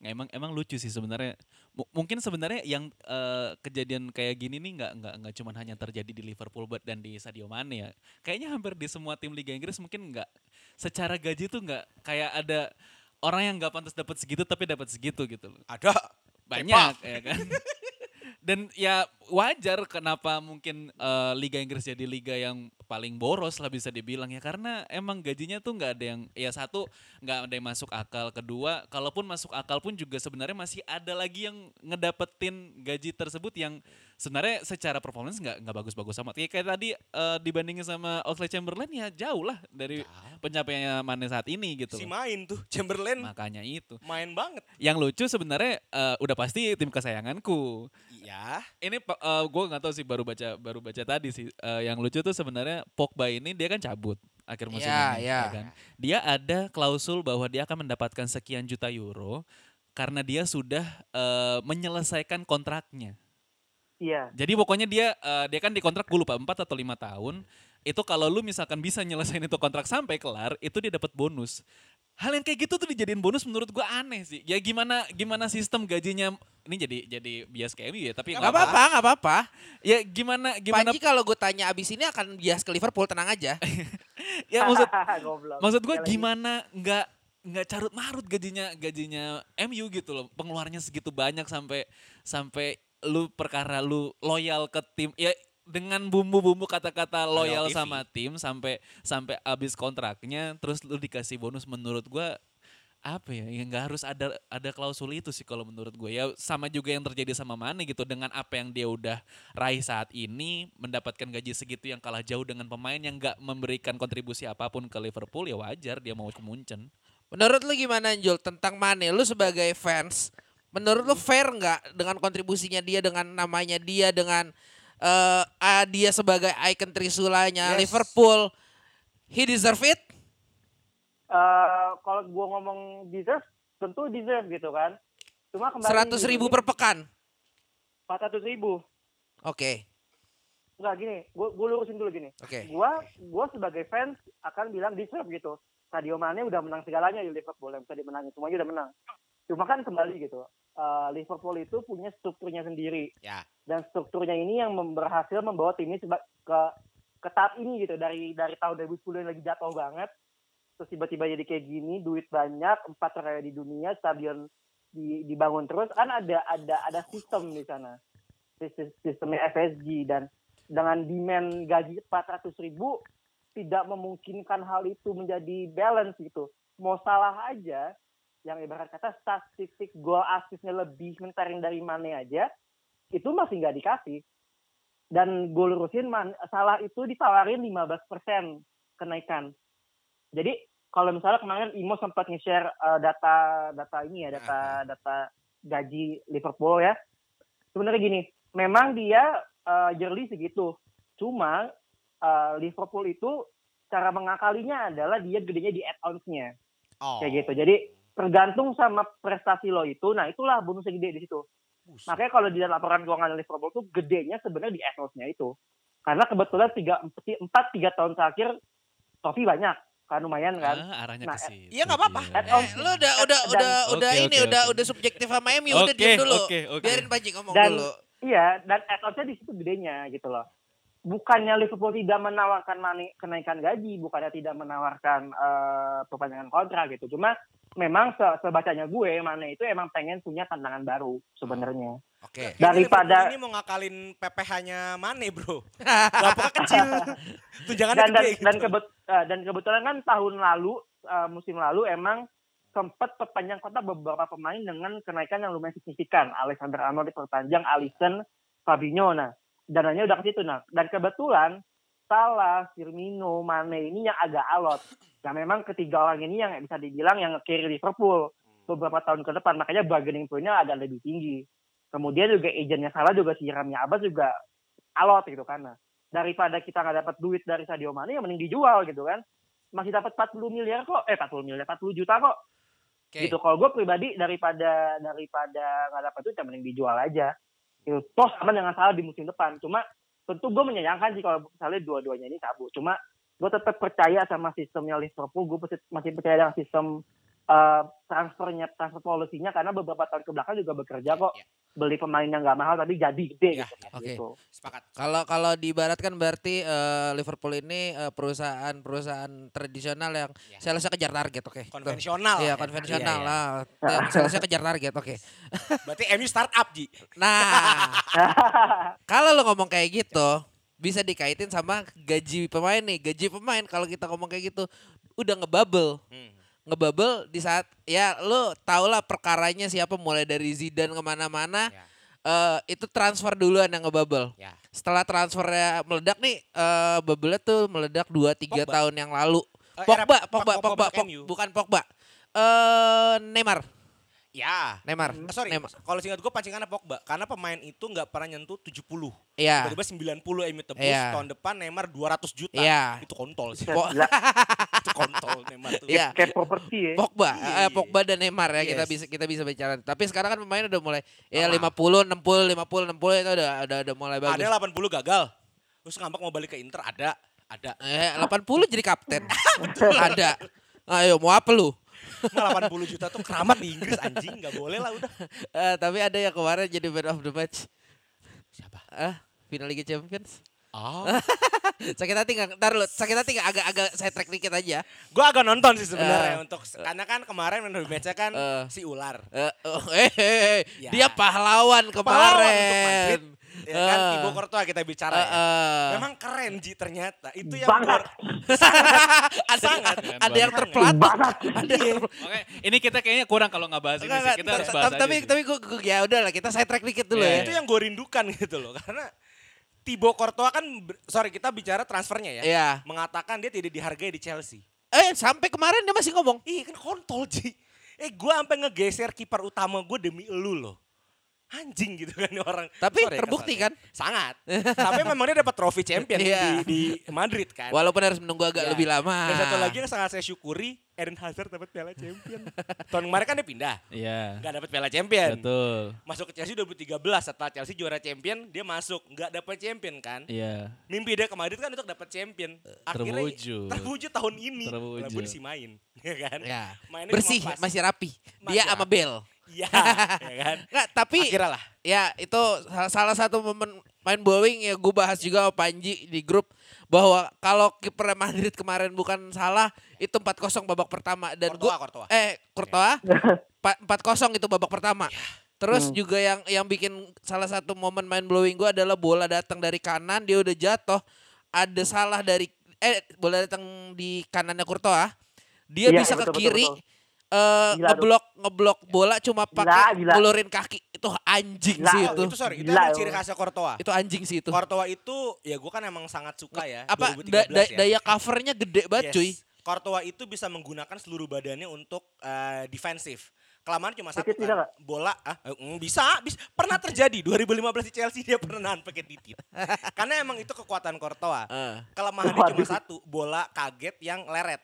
Nggak, emang emang lucu sih sebenarnya. M- mungkin sebenarnya yang eh, kejadian kayak gini nih nggak nggak nggak cuma hanya terjadi di Liverpool but dan di Sadio Mane ya. Kayaknya hampir di semua tim Liga Inggris mungkin nggak secara gaji tuh nggak kayak ada orang yang nggak pantas dapat segitu tapi dapat segitu gitu loh. Ada Banyak ya kan. Dan ya wajar kenapa mungkin eh, Liga Inggris jadi liga yang paling boros lah bisa dibilang ya. Karena emang gajinya tuh nggak ada yang ya satu nggak ada yang masuk akal. Kedua kalaupun masuk akal pun juga sebenarnya masih ada lagi yang ngedapetin gaji tersebut yang sebenarnya secara performance nggak nggak bagus-bagus amat. Ya kayak tadi eh, dibandingin sama Oxlade Chamberlain ya jauh lah dari pencapaiannya Mane saat ini gitu si main tuh Chamberlain. Makanya itu. Main banget. yang lucu sebenarnya eh, udah pasti tim kesayanganku. Iya. ini gue nggak tahu sih baru baca baru baca tadi sih. Eh, yang lucu tuh sebenarnya Pogba ini dia kan cabut akhir musim Iya, ini iya. ya kan? Dia ada klausul bahwa dia akan mendapatkan sekian juta euro karena dia sudah eh, menyelesaikan kontraknya Iya. jadi pokoknya dia eh, dia kan dikontrak gue lupa 4 atau lima tahun itu kalau lu misalkan bisa nyelesain itu kontrak sampai kelar itu dia dapat bonus hal yang kayak gitu tuh dijadiin bonus menurut gua aneh sih ya gimana gimana sistem gajinya ini jadi jadi bias kayak ya tapi Gak apa-apa, gak apa-apa. ya gimana gimana Panji kalau gue tanya abis ini akan bias ke Liverpool, tenang aja. ya maksud Goblok. maksud gue gimana nggak nggak carut marut gajinya gajinya MU gitu loh pengeluarannya segitu banyak sampai sampai lu perkara lu loyal ke tim ya dengan bumbu-bumbu kata-kata loyal TV. sama tim sampai sampai habis kontraknya terus lu dikasih bonus menurut gua apa ya ya nggak harus ada ada klausul itu sih kalau menurut gue ya sama juga yang terjadi sama Mane gitu dengan apa yang dia udah raih saat ini mendapatkan gaji segitu yang kalah jauh dengan pemain yang nggak memberikan kontribusi apa pun ke Liverpool ya wajar dia mau ke Munchen Menurut lu gimana Jul tentang Mane? Lu sebagai fans, menurut lu fair nggak dengan kontribusinya dia, dengan namanya dia, dengan ah, dia sebagai icon Trisulanya Yes. Liverpool? He deserve it? Eh, kalau gua ngomong deserve, tentu deserve gitu kan. Cuma kembali Seratus ribu per pekan. empat ratus ribu. Oke, Enggak gini, gua, gua lurusin dulu gini. oke. Gua gua sebagai fans akan bilang deserve gitu. Sadio Mane udah menang segalanya di Liverpool, yang bisa dimenangin semuanya udah menang. Cuma kan kembali gitu. eh, Liverpool itu punya strukturnya sendiri. Ya. Dan strukturnya ini yang berhasil membawa tim ini ke ke tahap ini gitu dari dari tahun 2010 yang lagi jatuh banget terus tiba-tiba jadi kayak gini duit banyak empat terkaya di dunia stadion di, dibangun terus kan ada ada ada sistem di sana Sistem- sistemnya FSG dan dengan demand gaji 400 ribu tidak memungkinkan hal itu menjadi balance gitu mau salah aja yang ibarat kata statistik gol asisnya lebih mentaring dari mana aja itu masih nggak dikasih dan gue lurusin man, salah itu ditawarin 15% kenaikan. Jadi kalau misalnya kemarin Imo sempat nge-share eh, data data ini ya, data data gaji Liverpool ya. Sebenarnya gini, memang dia eh, yearly segitu. Cuma eh, Liverpool itu cara mengakalinya adalah dia gedenya di add-ons-nya. Oh. Kayak gitu. Jadi tergantung sama prestasi lo itu, nah itulah bonusnya gede di situ. Makanya kalau di laporan keuangan Liverpool tuh gedenya sebenarnya di add-ons-nya itu. Karena kebetulan tiga, empat tiga tahun terakhir trofi banyak kan lumayan kan. Ah, arahnya Nah, ke situ. iya nggak apa-apa. Eh, lu udah udah Dan- udah udah Oke, ini oke, udah oke. udah subjektif sama MU udah Oke, diam dulu. oke, oke. Biarin Panji ngomong Dan dulu. iya dan add-ons-nya di situ gedenya gitu loh. Bukannya Liverpool tidak menawarkan mani- kenaikan gaji, bukannya tidak menawarkan eh, perpanjangan kontrak gitu. Cuma memang se- sebacanya gue mana itu emang pengen punya tantangan baru sebenarnya. Oke. Daripada- Liverpool ini mau ngakalin PPH-nya Mane, Bro. Gapoknya kecil. Tunjangannya dan dan gede dan, gitu. kebet- eh, dan kebetulan kan tahun lalu eh, musim lalu emang sempat perpanjang kontrak beberapa pemain dengan kenaikan yang lumayan signifikan. Alexander Arnold diperpanjang, Alisson, Fabinho. Nah, dananya udah ke situ. Nah, dan kebetulan Salah, Firmino, Mane ini yang agak alot. Nah, memang ketiga orang ini yang bisa dibilang yang nge-carry Liverpool beberapa tahun ke depan. Makanya bargaining point-nya agak lebih tinggi. Kemudian juga agentnya salah juga si Rami Abbas juga alot gitu kan. Nah, daripada kita nggak dapat duit dari Sadio Mane, yang mending dijual gitu kan. Masih dapat 40 miliar kok, eh 40 miliar, 40 juta kok. Oke. Gitu. Kalau gue pribadi daripada daripada nggak dapat duit, ya mending dijual aja. Gitu. Toh sama dengan salah di musim depan. Cuma tentu gue menyayangkan sih kalau misalnya dua-duanya ini cabut. Cuma gue tetap percaya sama sistemnya Liverpool. Gue masih percaya dengan sistem eh, transfernya, transfer polisinya karena beberapa tahun ke belakang juga bekerja kok. Ya. Beli pemain yang nggak mahal tapi jadi gede Ya, gitu. ya. Oke. Gitu. Sepakat. Kalau kalau diibaratkan berarti eh, Liverpool ini eh, perusahaan-perusahaan tradisional yang Ya. salesnya kejar target, oke. Konvensional. Iya ya. konvensional Iya, iya. lah. Salesnya kejar target, oke. Berarti MU startup, Ji. Nah, kalau lo ngomong kayak gitu, bisa dikaitin sama gaji pemain nih. Gaji pemain kalau kita ngomong kayak gitu udah ngebubble. Hmm. Ngebubble di saat ya lo tau lah perkaranya siapa mulai dari Zidane ke mana-mana. Ya. eh, itu transfer duluan yang ngebubble. Ya. Setelah transfernya meledak nih, eh bubble tuh meledak 2-3 Pogba. tahun yang lalu. Eh, Pogba, Pogba, Pogba Pogba, bukan Pogba. Eh Neymar, Ya. Neymar. Eh, sorry, Neymar. kalau singkat gue pancingannya Pogba. Karena pemain itu nggak pernah nyentuh 70. Iya. Tiba-tiba 90 MU tebus, Iya. tahun depan Neymar 200 juta. Iya. Itu kontol sih. Itu kontol Neymar tuh. Iya. kayak properti ya. Pogba, Iya, eh, Pogba dan Neymar ya kita Yes. bisa kita bisa bicara. Tapi sekarang kan pemain udah mulai ya Lama. 50, 60, 50, 60 itu udah udah, udah mulai bagus. Ada 80 gagal. Terus ngambek mau balik ke Inter ada, ada. Eh 80 jadi kapten. Ada. Ayo mau apa lu? Nah, 80 juta tuh keramat di Inggris anjing, nggak boleh lah udah. Eh, tapi ada yang kemarin jadi man of the match. Siapa? Ah, final Liga Champions. Oh. sakit hati nggak? Ntar lu, sakit hati nggak? Agak-agak saya track dikit aja. Gue agak nonton sih sebenarnya Eh. untuk karena kan kemarin of the match-nya kan Eh. si ular. Eh, oh, eh, eh, eh, Ya. dia pahlawan Pahlawan untuk kemarin. Madrid. Ya kan Eh. Thibaut Courtois kita bicara Eh, ya. eh. Memang keren Ji ternyata. Itu yang Banget. sangat ada sangat. Ada yang. Banget. Ada yang Oke, ini kita kayaknya kurang kalau nggak bahas ini Kita ta- harus bahas tapi tapi gua- ya udah lah kita saya track dikit dulu Iya, ya. Itu yang gue rindukan gitu loh. Karena Thibaut Courtois kan sorry kita bicara transfernya ya. Iya. Mengatakan dia tidak dihargai di Chelsea. Eh sampai kemarin dia masih ngomong. Ih kan kontol Ji. Eh gue sampai ngegeser kiper utama gue demi elu loh. Anjing gitu kan orang. Tapi Sorry terbukti kasarnya. kan? Sangat. Tapi memang dia dapat trofi champion Iya. di, di Madrid kan. Walaupun harus menunggu agak Ya. lebih lama. Dan satu lagi yang sangat saya syukuri, Eden Hazard dapat Piala Champion. Tahun kemarin kan dia pindah, Iya. nggak dapat Piala Champion. Betul. Masuk ke Chelsea 2013 setelah Chelsea juara Champion, dia masuk nggak dapat Champion kan. Iya. Mimpi dia ke Madrid kan untuk dapat Champion. Akhirnya Terwujud. terwujud tahun ini. Terwujud. Walaupun sih main, ya kan? Ya. Mainnya Bersih, masih rapi. Masih Dia sama. Bel. Iya, ya kan? Enggak, tapi Akhirnya lah. ya itu salah- satu momen main bowling ya gue bahas juga sama Panji di grup bahwa kalau kiper Madrid kemarin bukan salah itu 4-0 babak pertama dan Courtois. eh Courtois pa- 4-0 itu babak pertama. Ya. Terus Hmm. juga yang yang bikin salah satu momen main blowing gue adalah bola datang dari kanan dia udah jatuh ada salah dari eh bola datang di kanannya Courtois dia Iya, bisa ke betul, kiri betul. Eh, Gila ngeblok ngeblok bola cuma pakai ngulurin kaki itu anjing Gila. sih Oh, itu itu sorry, itu Gila, emang ciri khasnya Courtois. itu anjing sih itu Courtois itu ya gue kan emang sangat suka ya. apa 2013 da- da- ya. daya covernya gede banget Yes. cuy Courtois itu bisa menggunakan seluruh badannya untuk eh, defensif. Kelamaan cuma satu Titit kan. Bola ah eh, mm, bisa, bisa pernah terjadi 2015 di Chelsea dia pernah nahan pakai titit. Karena emang itu kekuatan Courtois. Eh. Kelemahannya cuma satu, bola kaget yang leret.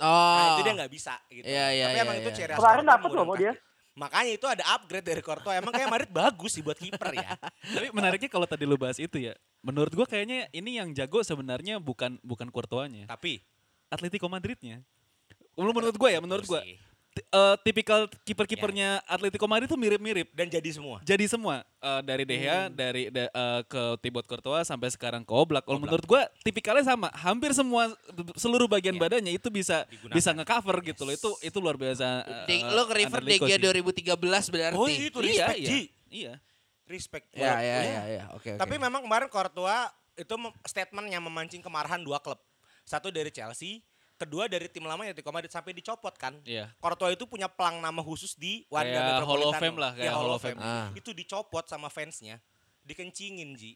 Oh Nah, itu dia nggak bisa gitu. Iya, iya, Tapi iya, emang itu iya. ciri Kemarin dapet loh mau dia. kaki. Makanya itu ada upgrade dari Courtois. Emang kayak Madrid bagus sih buat kiper ya. Tapi menariknya kalau tadi lu bahas itu ya. Menurut gua kayaknya ini yang jago sebenarnya bukan bukan Courtois-nya. Tapi Atletico Madridnya. Menurut gua ya, menurut gua. Eh, tipikal kiper-kipernya Atletico Madrid tuh mirip-mirip. dan jadi semua. Jadi semua Eh, dari De Gea, Hmm. dari da- eh, ke Thibaut Courtois sampai sekarang ke Oblak. Kalau Oblak. menurut gua tipikalnya sama. Hampir semua seluruh bagian Iya. badannya itu bisa Digunakan. bisa nge-cover gitu loh. Itu itu luar biasa. eh, lo Anderlecht DG sih. 2013 berarti Oh itu Iya, respect iya. Ji. Iya. Respect. ya ya iya. ya ya oke oke Tapi memang kemarin Courtois itu mem- statement yang memancing kemarahan dua klub. Satu dari Chelsea, kedua dari tim lama Atletico Madrid sampai dicopot kan. Iya. Courtois itu punya pelang nama khusus di Wanda Kayak Metropolitano. Hall of Fame lah, Iya, kayak Hall Hall of Fame. Ah. Itu dicopot sama fansnya, dikencingin Ji.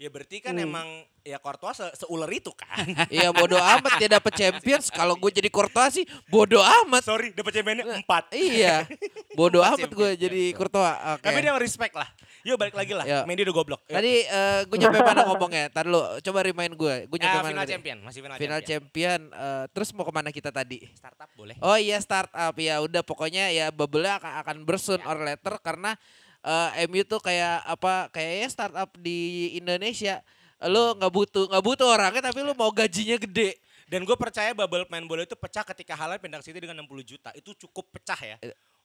Ya berarti kan Hmm. emang ya Courtois se seuler itu kan. Iya bodo amat dia dapet Champions kalau gue jadi Courtois sih bodo amat Sorry, dapat championnya empat. iya bodo Empat amat gue jadi Courtois oke Tapi dia respect lah. Yuk balik lagi lah. Ya. Mendy udah goblok. Yuk. Tadi eh, gue nyampe mana ngomongnya? Tadi lu coba remind gue. Gue nyampe Ah, mana final tadi? champion, masih final, Final champion. champion. eh, terus mau ke mana kita tadi? Startup boleh. Oh iya startup ya udah pokoknya ya bubble-nya akan, akan bersun or later karena eh, MU tuh kayak apa kayaknya startup di Indonesia lu nggak butuh nggak butuh orangnya tapi lu mau gajinya gede. Dan gue percaya bubble main bola itu pecah ketika Halan pindah ke City dengan 60 juta. Itu cukup pecah ya.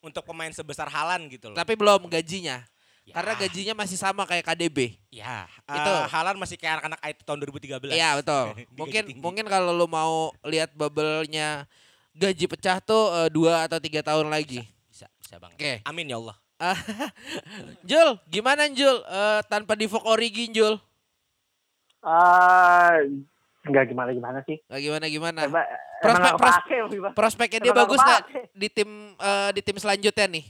Untuk pemain sebesar Halan gitu loh. Tapi belum gajinya. Ya. Karena gajinya masih sama kayak KDB. Ya, Itu. itu Halan masih kayak anak-anak IT tahun 2013. Iya betul. Mungkin mungkin kalau lu mau lihat bubble-nya gaji pecah tuh eh, dua atau tiga tahun lagi. Bisa, bisa banget. Oke. Amin ya Allah. Jul, gimana Jul? Eh, tanpa divok origin Jul? Ah, nggak gimana gimana sih. Nggak gimana gimana? Prospek- emang nggak pros- kepake, Viva. Prospeknya dia bagus nggak di tim eh, di tim selanjutnya nih?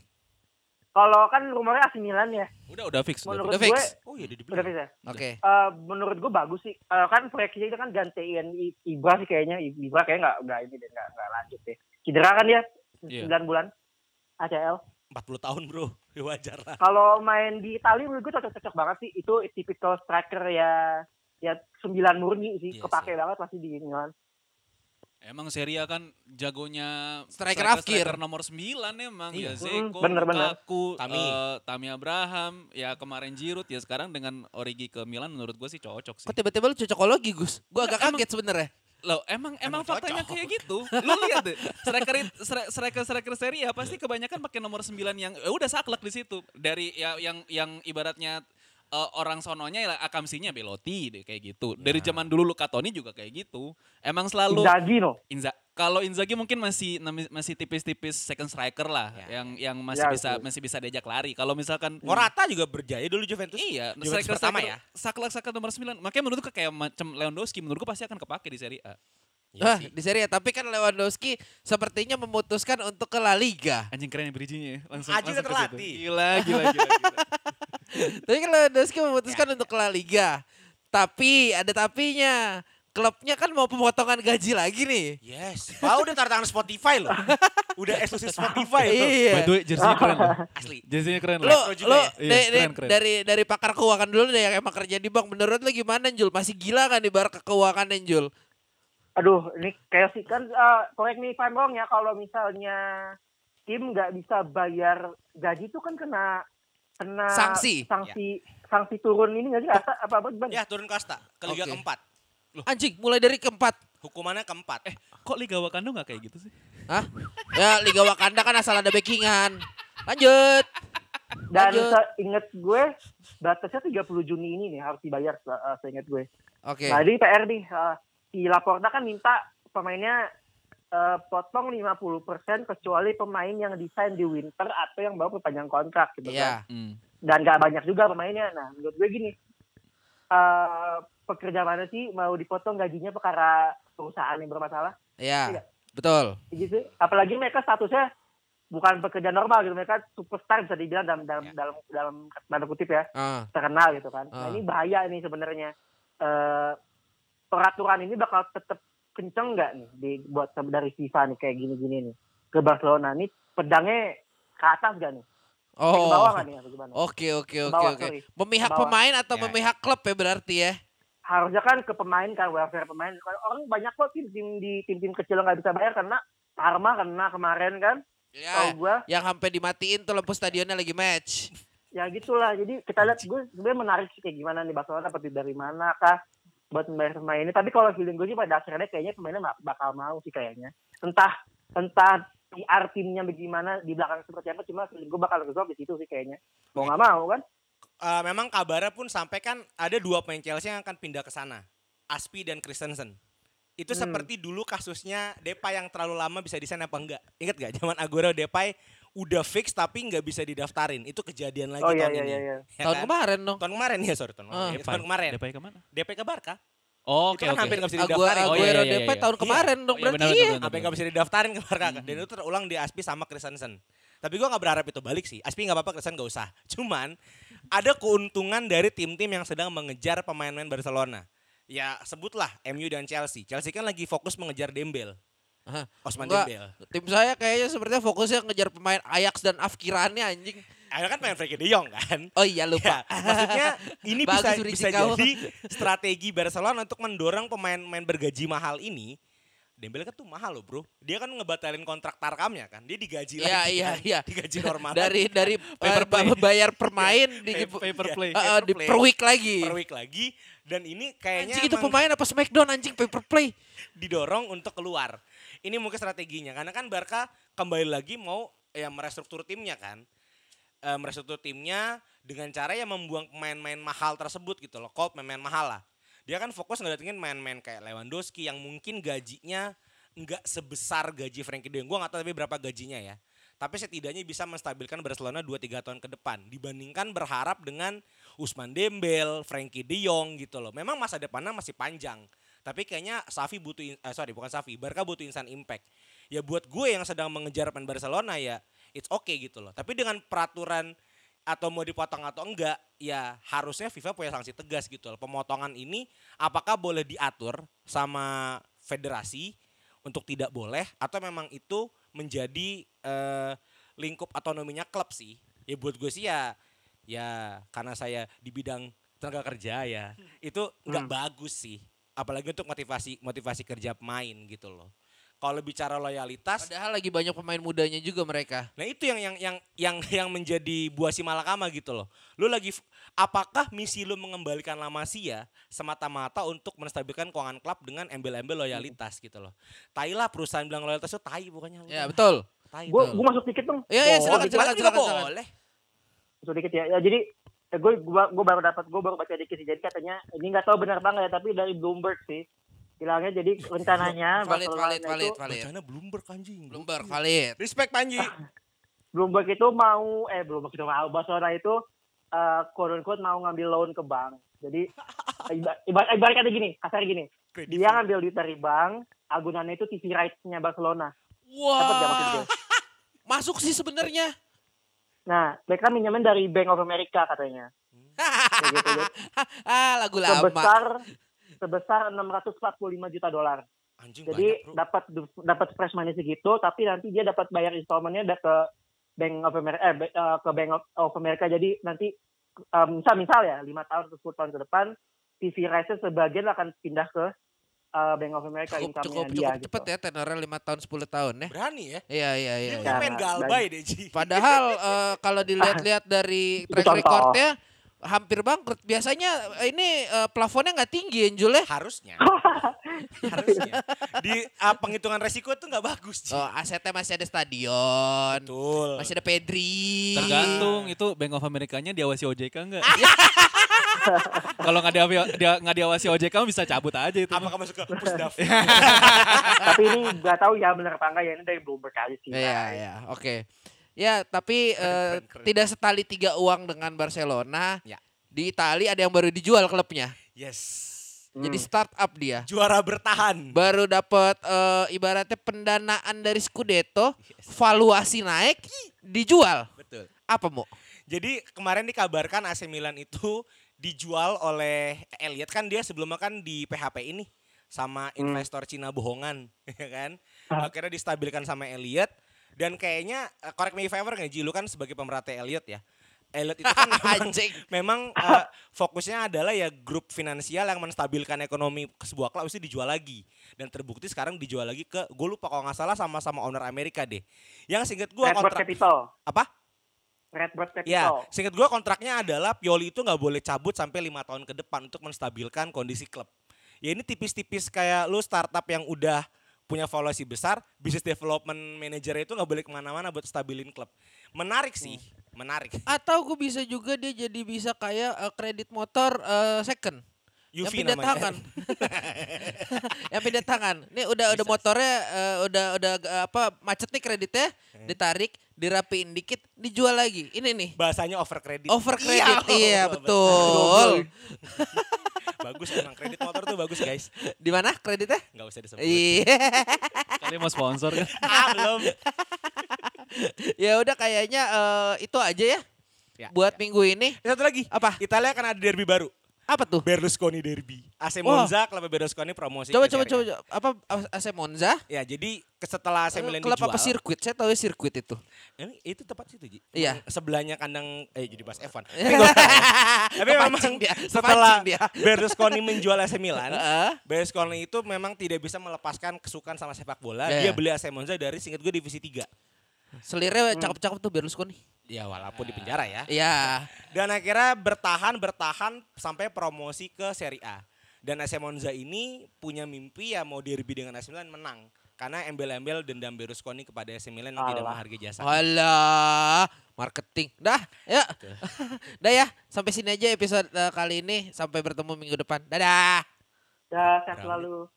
Kalau kan rumornya AC Milan ya. Udah udah fix. Udah Menurut Udah gue, fix? Oh iya, dia udah dibeli. bisa. Oke. Eh, menurut gue bagus sih. Eh, kan proyeksinya itu kan gantiin Ibra sih kayaknya. Ibra kayaknya nggak nggak ini deh nggak nggak lanjut deh. Cedera kan dia Iya. 9 bulan ACL. 40 tahun bro, ya wajar lah. Kalau main di Italia menurut gue cocok-cocok banget sih. Itu tipikal striker ya ya 9 murni sih. Iya Kepake sih. banget pasti di Milan. Emang Serie A kan jagonya Striker striker Afkir. nomor 9 emang Iya. ya Zeko, bener, bener. Lukaku, Tami. eh, Tami Abraham, ya kemarin Giroud ya sekarang dengan Origi ke Milan menurut gue sih cocok sih. Kok tiba-tiba lu cocokologi Gus? Gue agak Emang- kaget sebenarnya. Loh, emang emang, Emang faktanya cocok. kayak gitu. Lu lihat deh, striker stri- striker striker Serie A pasti kebanyakan pakai nomor 9 yang ya udah saklek di situ. Dari ya yang yang ibaratnya eh, orang sononya ya akamsinya Belotti deh kayak gitu. Dari zaman dulu Luka Toni juga kayak gitu. Emang selalu Inzaghi no. Inza kalau Inzaghi mungkin masih masih tipis-tipis second striker lah Ya. yang yang masih Ya, bisa betul. masih bisa diajak lari. Kalau misalkan Morata juga berjaya dulu Juventus. Iya, Juventus striker pertama striker ya. saklek saklek nomor 9. Makanya menurutku kayak macam Lewandowski menurutku pasti akan kepake di Serie A. Iya Wah, sih. di Serie A. Tapi kan Lewandowski sepertinya memutuskan untuk ke La Liga. Anjing keren ya bridging-nya ya. Langsung Aji udah langsung terlatih. Gila, gila, gila, gila. Tapi kan Lewandowski memutuskan Ya, untuk ke La Liga. Tapi ada tapinya. Klubnya kan mau pemotongan gaji lagi nih. Yes. Pak udah tanda tangan Spotify loh. udah eksklusif Spotify loh. Iya. By the way, jersey-nya keren loh. Asli. Jersey-nya keren Lo, loh. Juga lo ya? Iya, de- de- keren, keren. dari dari pakar keuangan dulu deh yang emang kerja di bank. Menurut lo gimana Jul? Masih gila kan di bar keuangan Jul? Aduh, ini kayak sih kan eh, correct me if I'm wrong ya kalau misalnya tim nggak bisa bayar gaji itu kan kena kena Sanksi. sanksi sanksi turun ini nggak sih apa apa apa? Ya turun kasta ke Liga Oke. keempat. Anjing, mulai dari keempat. Hukumannya keempat. Eh, kok Liga Wakanda gak kayak gitu sih? Hah? Ya Liga Wakanda kan asal ada backingan. Lanjut. dan lanjut. inget gue batasnya 30 Juni ini nih harus dibayar uh, seingat gue. Oke. Nah, ini PR nih eh, si Laporta kan minta pemainnya eh, potong 50% kecuali pemain yang desain di winter atau yang baru perpanjang kontrak gitu kan. Iya. Hmm. dan gak banyak juga pemainnya. Nah, menurut gue gini, eh pekerja mana sih mau dipotong gajinya perkara perusahaan yang bermasalah? Iya. Iya. Betul. Gitu. Apalagi mereka statusnya bukan pekerja normal gitu, mereka superstar bisa dibilang dalam dalam Ya. dalam dalam tanda kutip ya Ah, terkenal gitu kan. Ah. Nah, ini bahaya nih sebenarnya. Eh peraturan ini bakal tetap kenceng nggak nih di buat dari FIFA nih kayak gini-gini nih ke Barcelona nih pedangnya ke atas gak nih? Ke Oh. bawah nggak nih atau gimana? Oke oke Ke oke oke. Memihak Ke pemain atau Ya, memihak klub ya berarti ya? harusnya kan ke pemain kan welfare pemain Kalau orang banyak kok tim tim di tim tim kecil nggak bisa bayar karena Parma kena kemarin kan Ya. tahu gua Yang sampai dimatiin tuh lampu stadionnya lagi match. ya gitulah jadi kita lihat gue sebenarnya menarik sih kayak gimana nih Barcelona dapat dari mana kah buat membayar pemain ini tapi kalau feeling gue sih pada akhirnya kayaknya pemainnya bakal mau sih kayaknya entah entah PR timnya bagaimana di belakang seperti apa cuma feeling gue bakal resolve di situ sih kayaknya mau nggak mau kan Eh, memang kabarnya pun sampai kan ada dua pemain Chelsea yang akan pindah ke sana. Aspi dan Christensen. Itu Hmm. seperti dulu kasusnya Depay yang terlalu lama bisa desain apa enggak. Ingat gak zaman Aguero Depay udah fix tapi nggak bisa didaftarin. Itu kejadian lagi oh iya tahun iya ini. iya iya Ya Tahun kan? kemarin dong. Tahun kemarin ya sorry tahun Ah. kemarin. Tahun kemarin. Depay ke mana? Depay ke Barca. Oh, Itu oke kan oke. hampir nggak bisa Aguero, didaftarin. Oh, iya, Aguero iya, iya, Depay iya. tahun Iya. kemarin dong Oh, iya, berarti benar, iya. Sampai nggak bisa didaftarin ke Barca kan. Mhm. Dan itu terulang di Aspi sama Christensen. Tapi gue nggak berharap itu balik sih. Aspi nggak apa-apa, Christensen nggak usah. Cuman ada keuntungan dari tim-tim yang sedang mengejar pemain-pemain Barcelona. Ya sebutlah MU dan Chelsea. Chelsea kan lagi fokus mengejar Dembel. Hah, Osman enggak. Dembel. Tim saya kayaknya sepertinya fokusnya ngejar pemain Ajax dan Afkirannya anjing. Ada kan pengen Frankie De Jong kan. Oh iya lupa. Ya, maksudnya ini bisa bisa kau. jadi strategi Barcelona untuk mendorong pemain-pemain bergaji mahal ini. Dembele kan tuh mahal loh bro. Dia kan ngebatalin kontrak Tarkamnya kan. Dia digaji Iya lagi iya kan. iya. Digaji normal. Dari dari Paper eh, play. bayar per main di Paper play. Paper di per week lagi. per week lagi. Dan ini kayaknya Anjing itu pemain apa Smackdown anjing paper play. didorong untuk keluar. Ini mungkin strateginya. Karena kan Barca kembali lagi mau ya merestruktur timnya kan. Eh, merestruktur timnya dengan cara ya membuang pemain-pemain mahal tersebut gitu loh. Call pemain mahal lah. Dia kan fokus ngedatengin main-main kayak Lewandowski yang mungkin gajinya nggak sebesar gaji Frankie De Jong. Gue nggak tahu tapi berapa gajinya ya. Tapi setidaknya bisa menstabilkan Barcelona 2-3 tahun ke depan. Dibandingkan berharap dengan Usman Dembel, Frankie De Jong gitu loh. Memang masa depannya masih panjang. Tapi kayaknya Safi butuh, in- eh, sorry bukan Safi, Barca butuh instant impact. Ya buat gue yang sedang mengejar pemain Barcelona ya it's okay gitu loh. Tapi dengan peraturan atau mau dipotong atau enggak, ya harusnya FIFA punya sanksi tegas gitu loh. Pemotongan ini apakah boleh diatur sama federasi untuk tidak boleh atau memang itu menjadi eh, lingkup otonominya klub sih. Ya buat gue sih ya ya karena saya di bidang tenaga kerja ya itu nggak bagus sih. Apalagi untuk motivasi motivasi kerja pemain gitu loh. Kalau bicara loyalitas Padahal lagi banyak pemain mudanya juga mereka. Nah itu yang yang yang yang yang menjadi buah si malakama gitu loh. Lu lagi apakah misi lu mengembalikan La Masia semata-mata untuk menstabilkan keuangan klub dengan embel-embel loyalitas gitu loh. Tai lah perusahaan bilang loyalitas itu tai pokoknya. lu. Ya betul. Tai. Gue masuk dikit dong. Iya iya Oh, silakan silakan silakan. silakan. boleh. Masuk dikit ya. ya jadi gue gue baru dapat gue baru baca dikit sih. Jadi katanya ini nggak tahu benar banget ya tapi dari Bloomberg sih. Bilangnya jadi rencananya Valid Barcelona valid itu- valid valid. Bacanya Bloomberg anjing. Bloomberg valid. Respect Panji. Bloomberg itu mau eh Bloomberg itu mau Barcelona itu eh quote unquote mau ngambil loan ke bank. Jadi iba- ibarat ibarat kata gini, kasar gini. Dia ngambil duit dari bank, agunannya itu TV rights-nya Barcelona. Gue? Wah. Masuk sih sebenarnya. Nah, mereka minjemin dari Bank of America katanya. Gitu, jadi ah lagu lama. sebesar sebesar 645 juta dolar. Anjing Jadi dapat dapat fresh money segitu, tapi nanti dia dapat bayar installmentnya ke Bank of America, eh, eh, ke Bank of, America. Jadi nanti eh, misal misal ya lima tahun atau 10 tahun ke depan, TV rights sebagian akan pindah ke eh, Bank of America Cukup income-nya cukup dia. cukup gitu. cepet ya tenornya 5 tahun 10 tahun ya. Berani ya. Iya iya iya. Dia iya. pengen Ya, galbay deh Ji. Padahal eh, kalau dilihat-lihat dari track contoh. recordnya hampir bangkrut. Biasanya ini eh, plafonnya nggak tinggi Enjul ya. Harusnya. Harusnya. Di ah, penghitungan resiko itu nggak bagus Ji. Oh, asetnya masih ada stadion. Betul. Masih ada Pedri. Tergantung itu Bank of America-nya diawasi OJK enggak? Kalau nggak diawasi, dia nggak diawasi OJK bisa cabut aja itu. Apakah masuk ke pusdaf? tapi ini nggak tahu ya benar apa enggak ya ini dari Bloomberg aja sih. Iya, iya, oke. Ya, tapi eh, keren, keren. tidak setali tiga uang dengan Barcelona. Ya. Di Itali ada yang baru dijual klubnya. yes. Jadi Hmm. startup dia. Juara bertahan. Baru dapat eh, ibaratnya pendanaan dari Scudetto, valuasi naik, dijual. Betul. Apa mau? Jadi kemarin dikabarkan AC Milan itu dijual oleh Elliot kan dia sebelumnya kan di PHP ini sama investor Cina bohongan ya kan. Ah. Akhirnya distabilkan sama Elliot dan kayaknya eh, correct me if ever nggak Ji, lu kan sebagai pemerhati Elliot ya. Elliot itu kan memang, Anjing. memang eh, fokusnya adalah ya grup finansial yang menstabilkan ekonomi ke sebuah klub itu dijual lagi dan terbukti sekarang dijual lagi ke gue lupa kalau nggak salah sama-sama owner Amerika deh. Yang singkat gue kontrak Capital. apa? Redbird Capital. Ya, seingat gue kontraknya adalah Pioli itu nggak boleh cabut sampai lima tahun ke depan untuk menstabilkan kondisi klub. Ya ini tipis-tipis kayak lu startup yang udah punya valuasi besar, business development manager itu nggak boleh ke mana-mana buat stabilin klub. Menarik sih, menarik. Atau gue bisa juga dia jadi bisa kayak eh, kredit motor eh, second. yang Yufi pindah namanya. tangan. yang pindah tangan. Ini udah udah motornya eh, udah udah eh, apa macet nih kreditnya, ditarik, dirapiin dikit, dijual lagi. Ini nih. Bahasanya over credit. Over Iya, credit. Iya, betul. betul. bagus emang kredit motor tuh bagus guys. Di mana kreditnya? Nggak usah disebut. Iya. Kali mau sponsor kan? ah, belum. ya udah kayaknya eh, itu aja ya. Ya, buat minggu ini. Satu lagi. Apa? Italia akan ada derby baru. Apa tuh? Berlusconi derby. AC. Monza, klub Berlusconi promosi Coba coba Serie coba apa AC Monza? Ya, jadi setelah AC Milan Klub dijual. apa sirkuit? Saya tahu ya sirkuit itu. Ini itu tepat situ, Ji. Iya. Sebelahnya kandang eh jadi bahas F1. Tapi Kepancing memang dia, setelah dia. Berlusconi menjual AC Milan. Berlusconi itu memang tidak bisa melepaskan kesukaan sama sepak bola. Iya. Dia beli AC Monza dari singkat gue divisi 3. Selirnya cakep-cakep tuh Berlusconi. Ya walaupun di penjara ya. Iya. Dan akhirnya bertahan bertahan sampai promosi ke Serie A. Dan AC Monza ini punya mimpi ya mau derby dengan AC Milan menang. Karena embel-embel dendam Berlusconi kepada AC Milan yang tidak menghargai jasa. Alah, marketing. Dah, ya. Dah ya, sampai sini aja episode eh, kali ini. Sampai bertemu minggu depan. Dadah. Dah, sehat selalu.